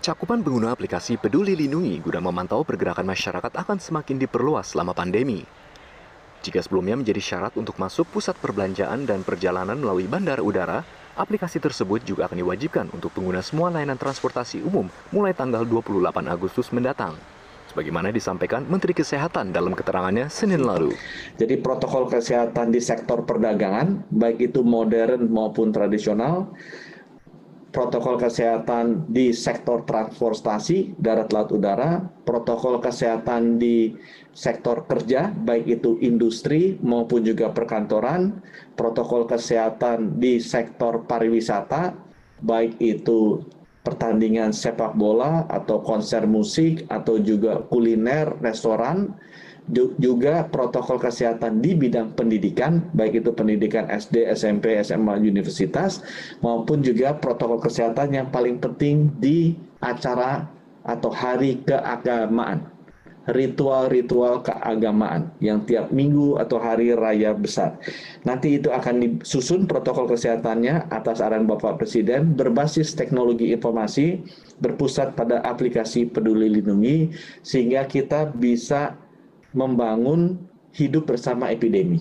Cakupan pengguna aplikasi Peduli Lindungi guna memantau pergerakan masyarakat akan semakin diperluas selama pandemi. Jika sebelumnya menjadi syarat untuk masuk pusat perbelanjaan dan perjalanan melalui bandara udara, aplikasi tersebut juga akan diwajibkan untuk pengguna semua layanan transportasi umum mulai tanggal 28 Agustus mendatang. Sebagaimana disampaikan Menteri Kesehatan dalam keterangannya Senin lalu. Jadi protokol kesehatan di sektor perdagangan, baik itu modern maupun tradisional, protokol kesehatan di sektor transportasi darat laut udara, protokol kesehatan di sektor kerja baik itu industri maupun juga perkantoran, protokol kesehatan di sektor pariwisata baik itu pertandingan sepak bola atau konser musik atau juga kuliner, restoran juga protokol kesehatan di bidang pendidikan, baik itu pendidikan SD, SMP, SMA, universitas, maupun juga protokol kesehatan yang paling penting di acara atau hari keagamaan, ritual-ritual keagamaan yang tiap minggu atau hari raya besar. Nanti itu akan disusun protokol kesehatannya atas arahan Bapak Presiden berbasis teknologi informasi berpusat pada aplikasi Peduli Lindungi sehingga kita bisa membangun hidup bersama epidemi.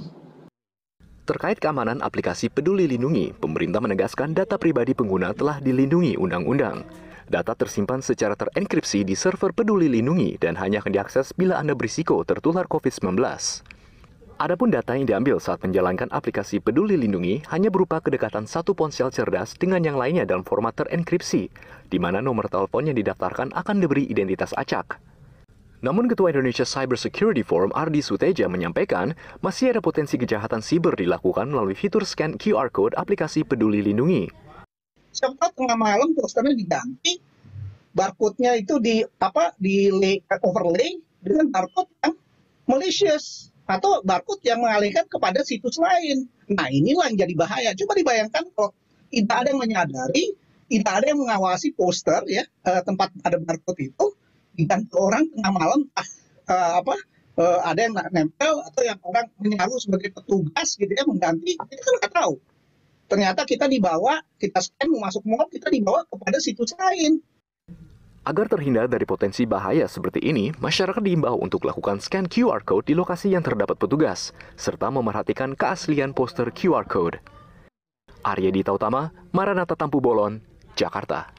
Terkait keamanan aplikasi Peduli Lindungi, pemerintah menegaskan data pribadi pengguna telah dilindungi undang-undang. Data tersimpan secara terenkripsi di server Peduli Lindungi dan hanya akan diakses bila Anda berisiko tertular COVID-19. Adapun data yang diambil saat menjalankan aplikasi Peduli Lindungi hanya berupa kedekatan satu ponsel cerdas dengan yang lainnya dalam format terenkripsi, di mana nomor telepon yang didaftarkan akan diberi identitas acak. Namun Ketua Indonesia Cyber Security Forum Ardi Suteja menyampaikan masih ada potensi kejahatan siber dilakukan melalui fitur scan QR Code aplikasi Peduli Lindungi. Siapa tengah malam posternya diganti, barcode-nya itu di apa di overlay dengan barcode yang malicious atau barcode yang mengalihkan kepada situs lain. Nah inilah yang jadi bahaya. Coba dibayangkan kalau tidak ada yang menyadari, tidak ada yang mengawasi poster ya eh, tempat ada barcode itu, dan orang tengah malam uh, apa uh, ada yang nempel atau yang orang menyaru sebagai petugas gitu ya mengganti kita kan nggak tahu ternyata kita dibawa kita scan masuk mall kita dibawa kepada situs lain Agar terhindar dari potensi bahaya seperti ini, masyarakat diimbau untuk lakukan scan QR code di lokasi yang terdapat petugas, serta memerhatikan keaslian poster QR code. Arya Dita Utama, Maranatha Tampu Bolon, Jakarta.